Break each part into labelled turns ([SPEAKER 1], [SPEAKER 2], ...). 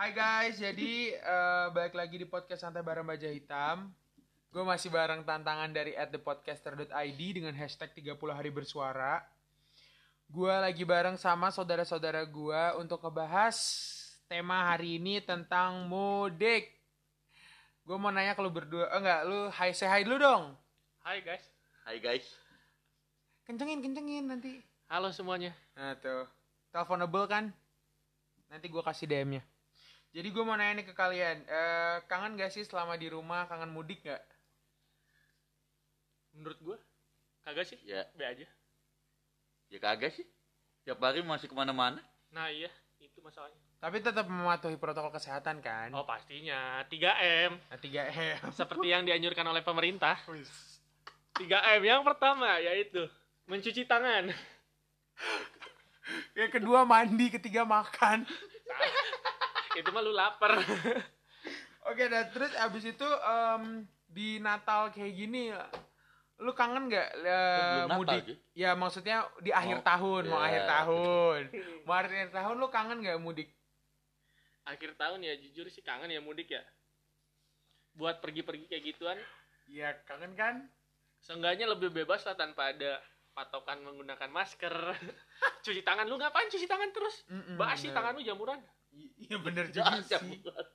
[SPEAKER 1] Hai guys, jadi eh, balik lagi di podcast Santai Bareng Baja Hitam. Gue masih bareng tantangan dari at thepodcaster.id dengan hashtag 30 hari bersuara. Gue lagi bareng sama saudara-saudara gue untuk ngebahas tema hari ini tentang mudik. Gue mau nanya ke lu berdua, eh, enggak, lu hai say hi dulu dong.
[SPEAKER 2] Hai guys.
[SPEAKER 3] Hai guys.
[SPEAKER 1] Kencengin, kencengin nanti.
[SPEAKER 2] Halo semuanya.
[SPEAKER 1] Nah tuh, teleponable kan? Nanti gue kasih DM-nya. Jadi gue mau nanya nih ke kalian, eh, kangen gak sih selama di rumah, kangen mudik gak?
[SPEAKER 2] Menurut gue kagak sih?
[SPEAKER 3] Ya,
[SPEAKER 2] Be aja.
[SPEAKER 3] ya kagak sih. Tiap hari masih ke mana-mana.
[SPEAKER 2] Nah iya, itu masalahnya.
[SPEAKER 1] Tapi tetap mematuhi protokol kesehatan kan?
[SPEAKER 2] Oh pastinya 3M
[SPEAKER 1] Nah, 3M.
[SPEAKER 2] seperti yang dianjurkan oleh pemerintah. 3M yang pertama yaitu mencuci tangan.
[SPEAKER 1] Yang kedua mandi, ketiga makan.
[SPEAKER 2] Itu mah lu lapar.
[SPEAKER 1] Oke, dan terus abis itu em, di Natal kayak gini, lu kangen gak eh,
[SPEAKER 3] Belum Natal,
[SPEAKER 1] mudik? Ya maksudnya di akhir
[SPEAKER 3] Mau-
[SPEAKER 1] tahun, mau
[SPEAKER 3] ya.
[SPEAKER 1] akhir tahun. Mau akhir tahun lu kangen gak mudik?
[SPEAKER 2] Akhir tahun ya jujur sih kangen ya mudik ya. Buat pergi-pergi kayak gituan,
[SPEAKER 1] Iya, kangen kan?
[SPEAKER 2] seenggaknya lebih bebas lah tanpa ada patokan menggunakan masker. cuci tangan lu ngapain cuci tangan terus?
[SPEAKER 1] Mm-mm,
[SPEAKER 2] Basi
[SPEAKER 1] bener.
[SPEAKER 2] tangan lu jamuran.
[SPEAKER 1] Iya bener juga sih.
[SPEAKER 3] bulan.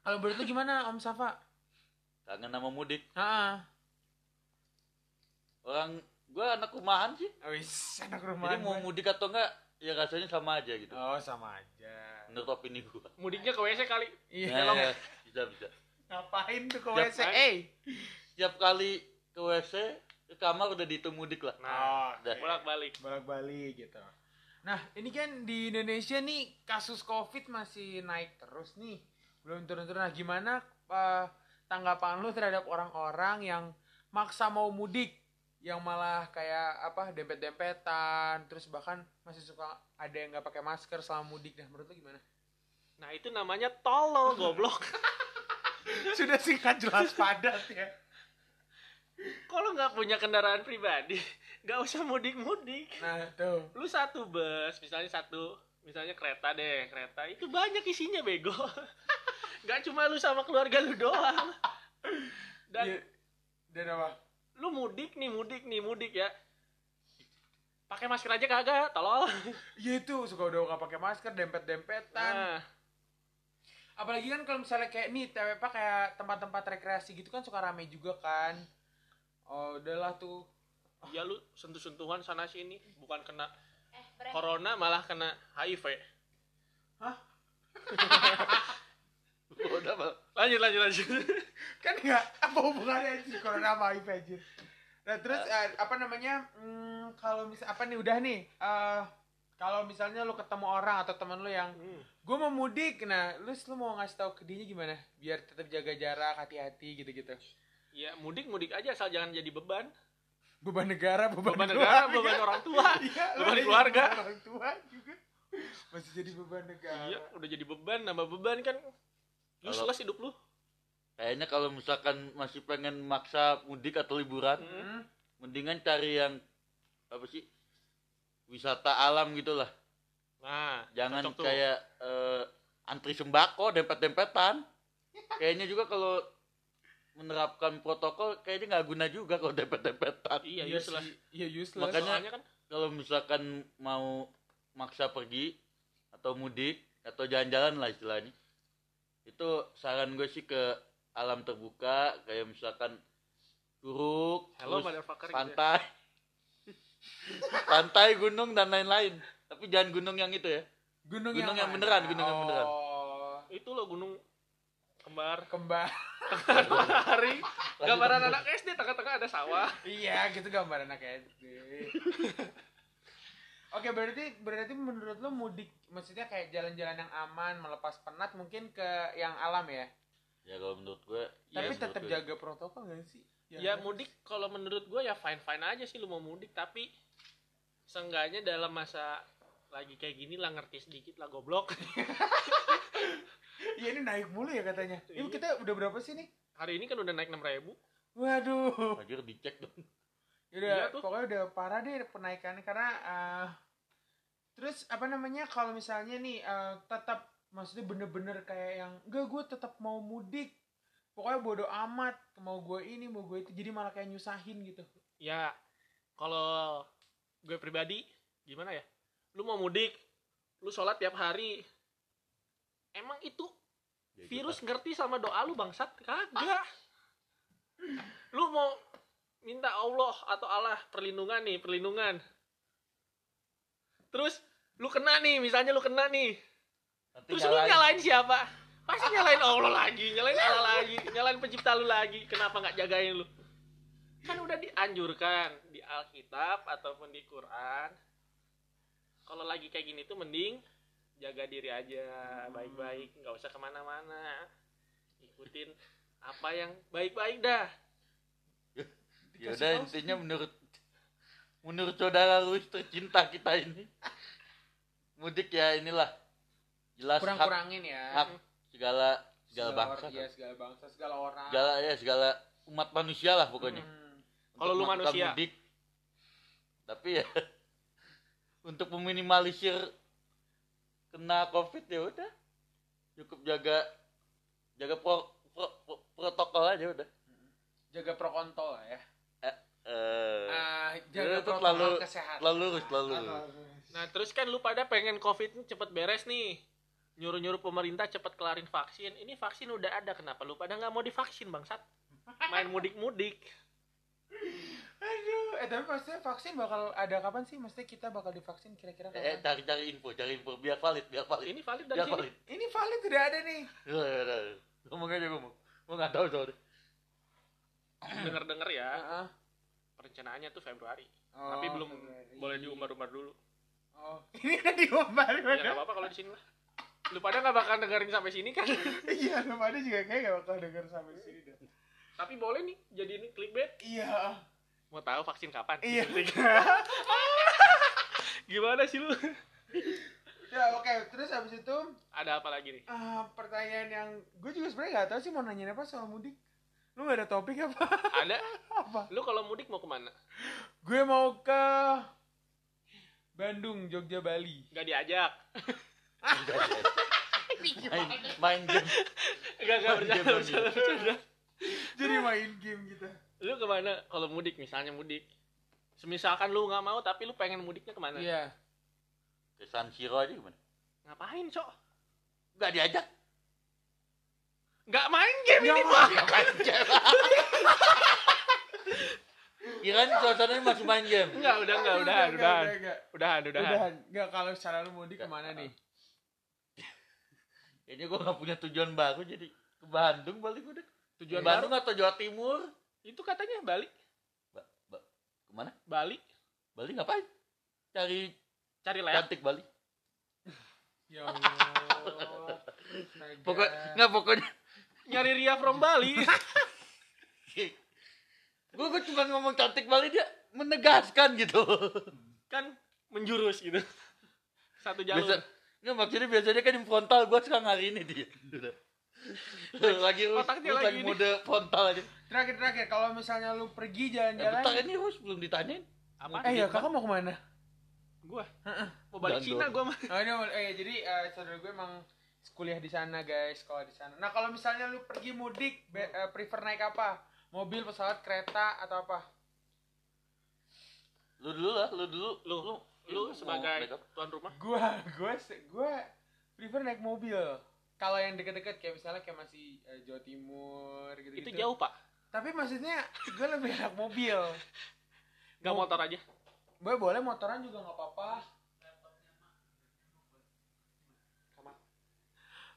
[SPEAKER 1] Kalau menurut lu gimana Om Safa?
[SPEAKER 3] Kangen sama mudik.
[SPEAKER 1] Ah,
[SPEAKER 3] Orang gua anak rumahan sih.
[SPEAKER 1] wis anak rumah.
[SPEAKER 3] Jadi mau mudik atau enggak ya rasanya sama aja gitu.
[SPEAKER 1] Oh sama aja.
[SPEAKER 3] Menurut opini gua.
[SPEAKER 2] Mudiknya ke WC kali.
[SPEAKER 1] Iya.
[SPEAKER 3] Nah, ya, bisa bisa.
[SPEAKER 1] Ngapain tuh ke WC? Eh.
[SPEAKER 3] Tiap kali ke WC ke kamar udah dihitung mudik lah.
[SPEAKER 2] Nah,
[SPEAKER 3] Udah.
[SPEAKER 2] bolak-balik.
[SPEAKER 1] bolak-balik gitu. Nah, ini kan di Indonesia nih kasus Covid masih naik terus nih. Belum turun-turun. Nah, gimana eh, tanggapan lu terhadap orang-orang yang maksa mau mudik yang malah kayak apa dempet-dempetan terus bahkan masih suka ada yang nggak pakai masker selama mudik nah menurut lu gimana
[SPEAKER 2] Nah itu namanya tolol goblok.
[SPEAKER 1] sudah singkat jelas padat ya
[SPEAKER 2] Kalau nggak punya kendaraan pribadi, nggak usah mudik-mudik.
[SPEAKER 1] nah tuh
[SPEAKER 2] Lu satu bus, misalnya satu, misalnya kereta deh, kereta itu banyak isinya bego. Nggak cuma lu sama keluarga lu doang. Dan
[SPEAKER 1] Iya. dan apa
[SPEAKER 2] lu mudik nih, mudik nih, mudik ya. Pakai masker aja kagak, tolol.
[SPEAKER 1] Iya itu suka udah nggak pakai masker dempet-dempetan
[SPEAKER 2] Nah,
[SPEAKER 1] apalagi kan kalau misalnya kayak nih TWP kayak tempat-tempat rekreasi gitu kan suka rame juga kan oh udahlah tuh
[SPEAKER 2] ya lu sentuh-sentuhan sana sini, bukan kena
[SPEAKER 4] Eh,
[SPEAKER 2] corona malah kena HIV.
[SPEAKER 3] Udah, Bang.
[SPEAKER 2] Lanjut, lanjut, lanjut.
[SPEAKER 1] kan nggak apa hubungannya sih corona sama HIV aja nah terus eh, apa namanya hmm, kalau misal apa nih udah nih eh kalau misalnya lu ketemu orang atau teman lu yang
[SPEAKER 2] Hmm.
[SPEAKER 1] gue mau mudik nah lu lu mau ngasih tahu ke dia gimana biar tetap jaga jarak hati-hati gitu-gitu
[SPEAKER 2] Ya mudik-mudik aja asal jangan jadi beban.
[SPEAKER 1] Beban negara beban,
[SPEAKER 2] Beban negara,
[SPEAKER 1] keluarga.
[SPEAKER 2] beban orang tua.
[SPEAKER 1] Iya,
[SPEAKER 2] beban
[SPEAKER 1] jadi
[SPEAKER 2] keluarga.
[SPEAKER 1] beban orang tua juga masih jadi beban negara
[SPEAKER 2] Iya, udah jadi beban, nambah beban kan useless hidup lu.
[SPEAKER 3] Kayaknya kalau misalkan masih pengen maksa mudik atau liburan,
[SPEAKER 1] Hmm.
[SPEAKER 3] mendingan cari yang apa sih? Wisata alam gitu lah.
[SPEAKER 2] Nah,
[SPEAKER 3] Jangan kayak eh, antri sembako, dempet-dempetan. Kayaknya juga kalau menerapkan protokol kayaknya nggak guna juga kalau dempet-dempetan.
[SPEAKER 2] iya,
[SPEAKER 1] Iya
[SPEAKER 2] useless.
[SPEAKER 1] sih, iya useless.
[SPEAKER 3] Makanya-
[SPEAKER 2] Soalnya kan
[SPEAKER 3] Kalau misalkan mau maksa pergi atau mudik atau jalan-jalan lah istilahnya, itu saran gue sih ke alam terbuka kayak misalkan curug,
[SPEAKER 2] hello
[SPEAKER 3] terus
[SPEAKER 2] motherfucker gitu ya.
[SPEAKER 3] pantai, pantai, gunung dan lain-lain. Tapi jangan gunung yang itu ya.
[SPEAKER 1] gunung,
[SPEAKER 3] Gunung yang
[SPEAKER 1] mana?
[SPEAKER 3] beneran, gunung yang beneran.
[SPEAKER 1] Oh,
[SPEAKER 2] Itu loh gunung kembar
[SPEAKER 1] kembar.
[SPEAKER 2] hari gambaran anak SD tengah-tengah ada sawah
[SPEAKER 1] iya, gitu gambar anak SD. Oke, berarti berarti menurut lo mudik maksudnya kayak jalan-jalan yang aman, melepas penat mungkin ke yang alam ya.
[SPEAKER 3] Ya kalau menurut gue,
[SPEAKER 1] Tapi
[SPEAKER 3] ya,
[SPEAKER 1] tetap jaga protokol gak sih?
[SPEAKER 2] ya mudik kalau menurut gue ya fine fine aja sih lu mau mudik tapi seenggaknya dalam masa lagi kayak gini lah ngerti sedikit lah goblok
[SPEAKER 1] Iya ini naik mulu ya katanya. Ini
[SPEAKER 2] Iya.
[SPEAKER 1] kita udah berapa sih nih?
[SPEAKER 2] hari ini kan udah naik enam ribu
[SPEAKER 1] Waduh.
[SPEAKER 3] Anjir dicek dong.
[SPEAKER 1] Udah,
[SPEAKER 2] Iya tuh.
[SPEAKER 1] pokoknya udah parah deh penaikannya karena eh, terus apa namanya kalau misalnya nih eh, tetap maksudnya bener-bener kayak yang enggak gue tetap mau mudik pokoknya bodo amat mau gue ini mau gue itu jadi malah kayak nyusahin gitu
[SPEAKER 2] ya kalau gue pribadi gimana ya lu mau mudik lu sholat tiap hari emang itu
[SPEAKER 3] Ya,
[SPEAKER 2] virus ngerti sama doa lu bangsat? Kagak. Lu mau minta Allah atau Allah perlindungan nih perlindungan. Terus lu kena nih misalnya lu kena nih.
[SPEAKER 3] Nanti
[SPEAKER 2] terus lu
[SPEAKER 3] nyalain.
[SPEAKER 2] nyalain siapa? Pasti nyalain Allah lagi nyalain Allah lagi nyalain pencipta lu lagi. Kenapa nggak jagain lu? Kan udah dianjurkan di Alkitab ataupun di Quran. Kalau lagi kayak gini tuh mending jaga diri aja baik-baik nggak usah ke mana-mana. Ikutin apa yang baik-baik dah.
[SPEAKER 3] Ya udah intinya menurut menurut saudara Luis tercinta kita ini. Mudik ya inilah. Jelas hak,
[SPEAKER 1] kurang-kurangin ya.
[SPEAKER 3] hak segala segala bangsa
[SPEAKER 1] orang, iya, segala bangsa segala orang.
[SPEAKER 3] Segala ya segala umat manusia lah pokoknya.
[SPEAKER 1] Hmm.
[SPEAKER 2] Kalau lu manusia.
[SPEAKER 3] mudik. tapi ya untuk meminimalisir kena covid ya udah. Cukup jaga jaga pro, pro- pro- protokol aja udah.
[SPEAKER 1] Jaga pro kontol lah ya.
[SPEAKER 3] Eh
[SPEAKER 1] Ah,
[SPEAKER 3] itu
[SPEAKER 1] jaga protokol
[SPEAKER 3] terlalu
[SPEAKER 1] kesehatan. Ah,
[SPEAKER 3] lurus.
[SPEAKER 2] nah terus kan lu pada pengen covid ini cepet beres nih. Nyuruh-nyuruh pemerintah cepet kelarin vaksin. Ini vaksin udah ada kenapa lu pada nggak mau divaksin bangsat? Main mudik-mudik
[SPEAKER 1] Aduh, eh tapi maksudnya vaksin bakal ada kapan sih? Maksudnya kita bakal divaksin kira-kira
[SPEAKER 3] eh
[SPEAKER 1] kapan?
[SPEAKER 3] cari cari info cari info biar valid biar valid
[SPEAKER 2] ini valid dari
[SPEAKER 3] biar
[SPEAKER 2] sini
[SPEAKER 3] valid
[SPEAKER 1] Ini valid udah ada nih.
[SPEAKER 3] ya, ya, ya. ngomong aja ngomong gua nggak tahu soalnya
[SPEAKER 2] denger-denger ya
[SPEAKER 1] Heeh.
[SPEAKER 2] perencanaannya tuh Februari
[SPEAKER 1] Oh,
[SPEAKER 2] tapi belum
[SPEAKER 1] Februari.
[SPEAKER 2] boleh diumbar-umbar dulu
[SPEAKER 1] Oh, ini kan diumbar
[SPEAKER 2] ya nggak apa-apa kalau di sini lah lu pada nggak bakal dengerin sampai sini kan
[SPEAKER 1] Iya, lu pada juga kayak gak bakal denger sampai sini deh.
[SPEAKER 2] tapi boleh nih jadi ini clickbait
[SPEAKER 1] Iya.
[SPEAKER 2] Mau tahu vaksin kapan
[SPEAKER 1] Iya.
[SPEAKER 2] gimana sih lu
[SPEAKER 1] ya oke, terus habis itu
[SPEAKER 2] ada apa lagi nih
[SPEAKER 1] ah, pertanyaan yang gue juga sebenarnya gak tahu sih mau nanyain apa soal mudik. Lu gak ada topik apa?
[SPEAKER 2] ada
[SPEAKER 1] apa?
[SPEAKER 2] lu kalau mudik mau ke mana
[SPEAKER 1] Gue mau ke Bandung, Jogja, Bali.
[SPEAKER 2] nggak diajak
[SPEAKER 3] main main game
[SPEAKER 2] nggak nggak bercanda bercanda
[SPEAKER 1] Jadi main game gitu.
[SPEAKER 2] Lu ke mana kalau mudik misalnya mudik semisalkan lu nggak mau tapi lu pengen mudiknya ke mana
[SPEAKER 1] Iya.
[SPEAKER 3] ke San Siro aja gimana
[SPEAKER 2] ngapain cok
[SPEAKER 3] nggak diajak
[SPEAKER 2] nggak main game
[SPEAKER 1] Nggak
[SPEAKER 2] ini
[SPEAKER 1] mau.
[SPEAKER 2] mah
[SPEAKER 3] Kirain suasananya masih main game
[SPEAKER 2] Enggak, udah enggak, udahan.
[SPEAKER 1] enggak, enggak.
[SPEAKER 2] Udahan, udahan.
[SPEAKER 1] Udahan. Enggak kalau secara lu mudik ke mana nih?
[SPEAKER 3] Kayaknya gue gak punya tujuan baru jadi ke Bandung balik udah.
[SPEAKER 2] Tujuan
[SPEAKER 3] Bandung atau Jawa Timur?
[SPEAKER 2] Itu katanya Bali.
[SPEAKER 3] Ba ba ke mana?
[SPEAKER 2] Bali.
[SPEAKER 3] Bali ngapain? Cari
[SPEAKER 2] Cari leak.
[SPEAKER 3] cantik Bali.
[SPEAKER 1] Ya Allah.
[SPEAKER 3] Pokok nggak pokoknya.
[SPEAKER 2] Nyari Ria from Bali.
[SPEAKER 3] gue gue cuma ngomong cantik Bali dia menegaskan gitu.
[SPEAKER 2] kan menjurus gitu. Satu jalur.
[SPEAKER 3] Biasa, nggak maksudnya biasanya kan di frontal gue sekarang hari ini dia. Lagi lu,
[SPEAKER 2] Otaknya
[SPEAKER 3] lu
[SPEAKER 2] lagi ini.
[SPEAKER 3] mode frontal aja.
[SPEAKER 1] Terakhir terakhir kalau misalnya lu pergi
[SPEAKER 3] Ya,
[SPEAKER 1] jalan-jalan.
[SPEAKER 3] bentar ini Hus belum ditanyain.
[SPEAKER 2] Apa?
[SPEAKER 1] eh ya kakak mau ke mana?
[SPEAKER 2] Gua. Mau balik Cina gua mah.
[SPEAKER 1] Oh ini eh jadi eh, saudara gue emang kuliah di sana guys, sekolah di sana. Nah kalau misalnya lu pergi mudik, be- eh, prefer naik apa? Mobil, pesawat, kereta atau apa?
[SPEAKER 3] Lu dulu lah, lu dulu.
[SPEAKER 2] Lu lu
[SPEAKER 3] mau
[SPEAKER 2] sebagai
[SPEAKER 3] naik apa?
[SPEAKER 2] tuan rumah
[SPEAKER 1] Gua, gua, gua prefer naik mobil. Kalau yang deket-deket kayak misalnya kayak masih eh, Jawa Timur gitu.
[SPEAKER 2] itu jauh, Pak.
[SPEAKER 1] Tapi maksudnya gue lebih enak mobil.
[SPEAKER 2] Gak
[SPEAKER 1] Mau-
[SPEAKER 2] motor aja.
[SPEAKER 1] Gue boleh motoran juga nggak apa-apa.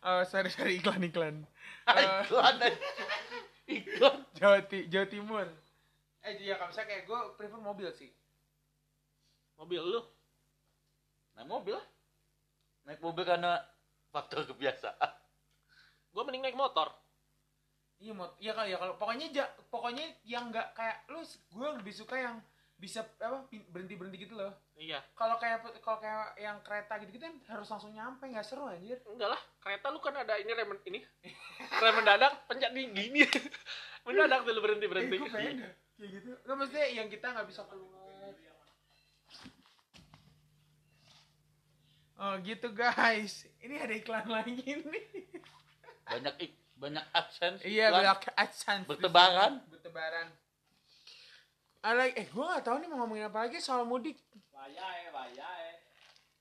[SPEAKER 1] Oh, sorry sorry iklan iklan. Eh,
[SPEAKER 3] Iklan. Iklan.
[SPEAKER 1] Jawa, Ti- Jawa Timur. Eh iya kalau misalnya kayak gue prefer mobil sih.
[SPEAKER 2] Mobil lu.
[SPEAKER 3] Naik mobil lah. Naik mobil karena faktor kebiasaan.
[SPEAKER 2] Gua mending naik motor.
[SPEAKER 1] Iya mot, iya kali ya kalau pokoknya ja, pokoknya yang nggak kayak lu, gue lebih suka yang bisa apa berhenti berhenti gitu loh.
[SPEAKER 2] Iya.
[SPEAKER 1] Kalau kayak kalau kayak yang kereta gitu gitu kan harus langsung nyampe nggak seru anjir.
[SPEAKER 2] Enggak lah, kereta lu kan ada ini rem ini. rem mendadak, pencet nih gini. mendadak tuh lu berhenti berhenti.
[SPEAKER 1] Eh, gue pengen kayak gitu. Nggak maksudnya yang kita nggak bisa keluar. Oh gitu guys. Ini ada iklan lagi nih.
[SPEAKER 3] banyak ik, banyak adsense
[SPEAKER 1] Iya,
[SPEAKER 3] iklan,
[SPEAKER 1] banyak AdSense.
[SPEAKER 3] bertebaran
[SPEAKER 1] Bertebaran. Ada eh gue gak tahu nih mau ngomongin apa lagi soal mudik.
[SPEAKER 2] Wayahe, wayahe.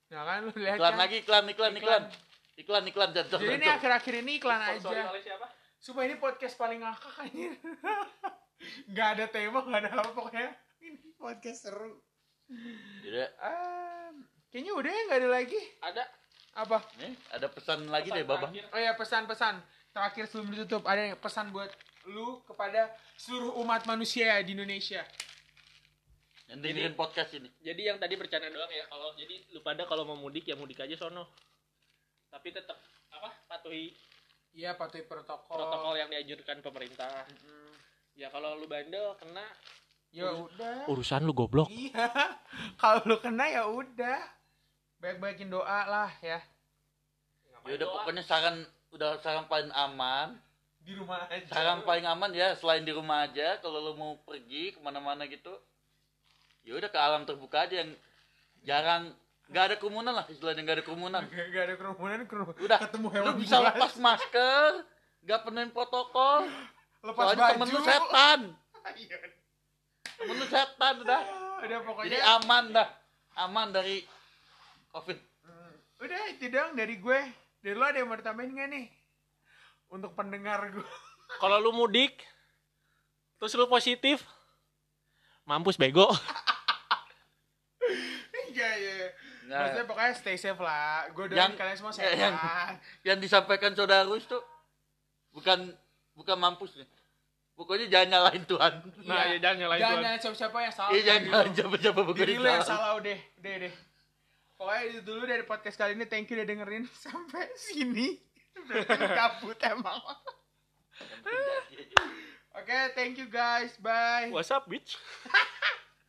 [SPEAKER 1] Nah kan lu lihat
[SPEAKER 3] iklan
[SPEAKER 1] kan.
[SPEAKER 3] lagi iklan iklan iklan iklan iklan jantung
[SPEAKER 1] Jadi ini akhir-akhir ini iklan
[SPEAKER 2] Sponsori
[SPEAKER 1] aja.
[SPEAKER 2] siapa?
[SPEAKER 1] Supaya ini podcast paling ngakak anjir. Gak ada tema, gak ada apa pokoknya. Ini podcast seru.
[SPEAKER 3] Jadi,
[SPEAKER 1] Ah, kayaknya udah ya gak ada lagi.
[SPEAKER 2] Ada
[SPEAKER 1] Apa?
[SPEAKER 3] nih ada pesan lagi
[SPEAKER 2] pesan
[SPEAKER 3] deh babang
[SPEAKER 2] terakhir.
[SPEAKER 1] Oh ya pesan-pesan terakhir sebelum ditutup ada yang pesan buat lu kepada seluruh umat manusia di Indonesia.
[SPEAKER 3] yang dengerin podcast ini
[SPEAKER 2] Jadi yang tadi bercanda doang ya kalau jadi lu pada kalau mau mudik ya mudik aja sono. Tapi tetap apa? Patuhi
[SPEAKER 1] Iya patuhi protokol.
[SPEAKER 2] protokol yang dianjurkan pemerintah.
[SPEAKER 1] Mm.
[SPEAKER 2] Ya kalau lu bandel kena
[SPEAKER 1] Ya udah.
[SPEAKER 2] urusan lu goblok.
[SPEAKER 1] Iya. Kalau lu kena ya udah. Baik-baikin doa lah ya
[SPEAKER 3] ya udah pokoknya saran udah saran paling aman
[SPEAKER 1] di rumah aja.
[SPEAKER 3] saran paling aman ya selain di rumah aja kalau lo mau pergi ke mana-mana gitu ya udah ke alam terbuka aja yang jarang nggak ada kerumunan lah istilahnya nggak ada kerumunan
[SPEAKER 1] Gak, gak ada kerumunan, kerumunan.
[SPEAKER 3] udah
[SPEAKER 1] ketemu
[SPEAKER 3] lu
[SPEAKER 1] hewan
[SPEAKER 3] bisa
[SPEAKER 1] buas.
[SPEAKER 3] lepas masker nggak penuhin protokol
[SPEAKER 1] lepas
[SPEAKER 3] soalnya
[SPEAKER 1] baju.
[SPEAKER 3] temen lu setan
[SPEAKER 1] Iya.
[SPEAKER 3] temen lu setan udah
[SPEAKER 1] Udah pokoknya.
[SPEAKER 3] jadi aman dah aman dari covid
[SPEAKER 1] Hmm, Udah itu dong dari gue. Dari lo ada yang mau ditambahin gak nih? Untuk pendengar gue.
[SPEAKER 2] Kalau lu mudik terus lu positif mampus bego.
[SPEAKER 1] Iya iya.
[SPEAKER 3] Nah,
[SPEAKER 1] Maksudnya pokoknya stay safe lah. Gue doain
[SPEAKER 3] Yang-
[SPEAKER 1] kalian semua
[SPEAKER 3] ya, yang-
[SPEAKER 1] sehat.
[SPEAKER 3] yang disampaikan saudara Rus tuh bukan bukan mampus nih pokoknya jangan nyalain Tuhan
[SPEAKER 2] Nah, ya jangan nyalain
[SPEAKER 1] Jangan
[SPEAKER 2] Tuhan.
[SPEAKER 1] nyalain siapa-siapa yang salah.
[SPEAKER 3] iya jangan nyalain siapa-siapa
[SPEAKER 1] Diri lo yang
[SPEAKER 3] salah
[SPEAKER 1] salah udah. Udah deh. Pokoknya itu dulu dari podcast kali ini. Thank you udah dengerin sampai sini. Kabut emang. Oke, thank you guys. Bye.
[SPEAKER 2] What's up, bitch?